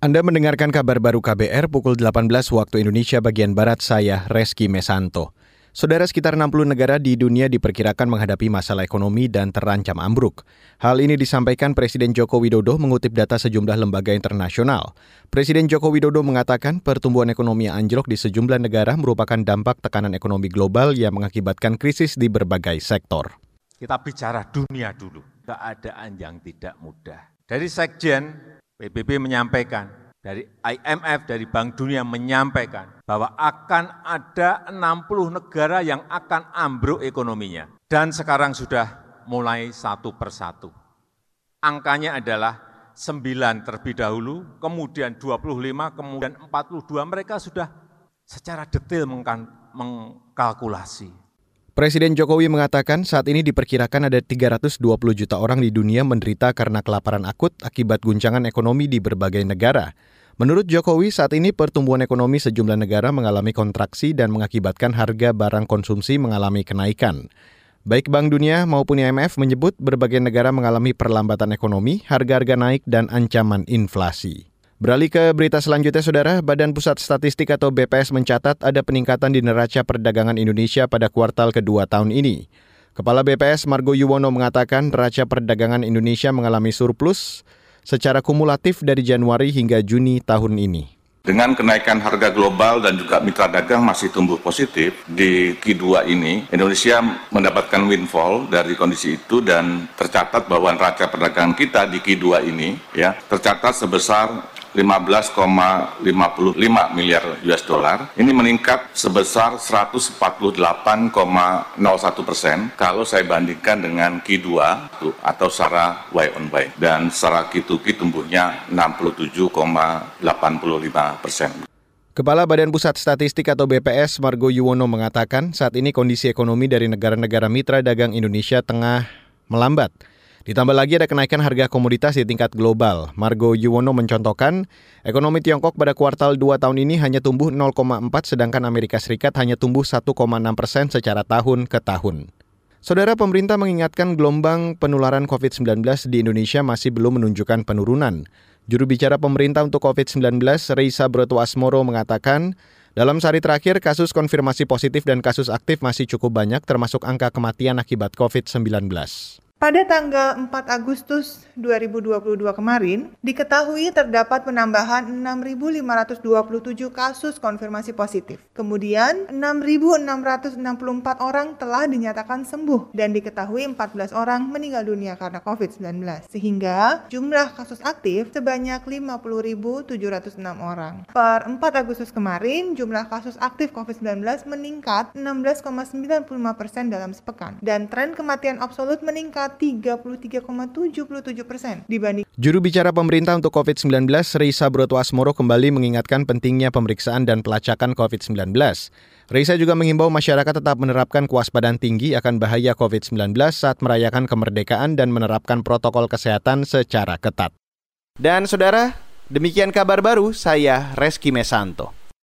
Anda mendengarkan kabar baru KBR pukul 18 waktu Indonesia bagian Barat saya, Reski Mesanto. Saudara sekitar 60 negara di dunia diperkirakan menghadapi masalah ekonomi dan terancam ambruk. Hal ini disampaikan Presiden Joko Widodo mengutip data sejumlah lembaga internasional. Presiden Joko Widodo mengatakan pertumbuhan ekonomi anjlok di sejumlah negara merupakan dampak tekanan ekonomi global yang mengakibatkan krisis di berbagai sektor. Kita bicara dunia dulu, keadaan yang tidak mudah. Dari Sekjen, PBB menyampaikan, dari IMF, dari Bank Dunia menyampaikan bahwa akan ada 60 negara yang akan ambruk ekonominya. Dan sekarang sudah mulai satu persatu. Angkanya adalah 9 terlebih dahulu, kemudian 25, kemudian 42. Mereka sudah secara detail mengkalkulasi Presiden Jokowi mengatakan saat ini diperkirakan ada 320 juta orang di dunia menderita karena kelaparan akut akibat guncangan ekonomi di berbagai negara. Menurut Jokowi, saat ini pertumbuhan ekonomi sejumlah negara mengalami kontraksi dan mengakibatkan harga barang konsumsi mengalami kenaikan. Baik Bank Dunia maupun IMF menyebut berbagai negara mengalami perlambatan ekonomi, harga-harga naik, dan ancaman inflasi. Beralih ke berita selanjutnya, Saudara. Badan Pusat Statistik atau BPS mencatat ada peningkatan di neraca perdagangan Indonesia pada kuartal kedua tahun ini. Kepala BPS Margo Yuwono mengatakan neraca perdagangan Indonesia mengalami surplus secara kumulatif dari Januari hingga Juni tahun ini. Dengan kenaikan harga global dan juga mitra dagang masih tumbuh positif di Q2 ini, Indonesia mendapatkan windfall dari kondisi itu dan tercatat bahwa neraca perdagangan kita di Q2 ini ya tercatat sebesar 15,55 miliar US dollar. Ini meningkat sebesar 148,01 persen kalau saya bandingkan dengan Q2 atau secara Y on Y. Dan secara Q2Q tumbuhnya 67,85 persen. Kepala Badan Pusat Statistik atau BPS Margo Yuwono mengatakan saat ini kondisi ekonomi dari negara-negara mitra dagang Indonesia tengah melambat. Ditambah lagi ada kenaikan harga komoditas di tingkat global. Margo Yuwono mencontohkan, ekonomi Tiongkok pada kuartal 2 tahun ini hanya tumbuh 0,4 sedangkan Amerika Serikat hanya tumbuh 1,6 persen secara tahun ke tahun. Saudara pemerintah mengingatkan gelombang penularan COVID-19 di Indonesia masih belum menunjukkan penurunan. Juru bicara pemerintah untuk COVID-19, Reisa Broto Asmoro mengatakan, dalam sehari terakhir, kasus konfirmasi positif dan kasus aktif masih cukup banyak termasuk angka kematian akibat COVID-19. Pada tanggal 4 Agustus 2022 kemarin, diketahui terdapat penambahan 6.527 kasus konfirmasi positif. Kemudian, 6.664 orang telah dinyatakan sembuh dan diketahui 14 orang meninggal dunia karena COVID-19. Sehingga jumlah kasus aktif sebanyak 50.706 orang. Per 4 Agustus kemarin, jumlah kasus aktif COVID-19 meningkat 16,95% dalam sepekan dan tren kematian absolut meningkat 33,77 persen dibanding. Juru bicara pemerintah untuk COVID-19, Reisa Broto Asmoro kembali mengingatkan pentingnya pemeriksaan dan pelacakan COVID-19. Reisa juga menghimbau masyarakat tetap menerapkan kewaspadaan tinggi akan bahaya COVID-19 saat merayakan kemerdekaan dan menerapkan protokol kesehatan secara ketat. Dan saudara, demikian kabar baru saya Reski Mesanto.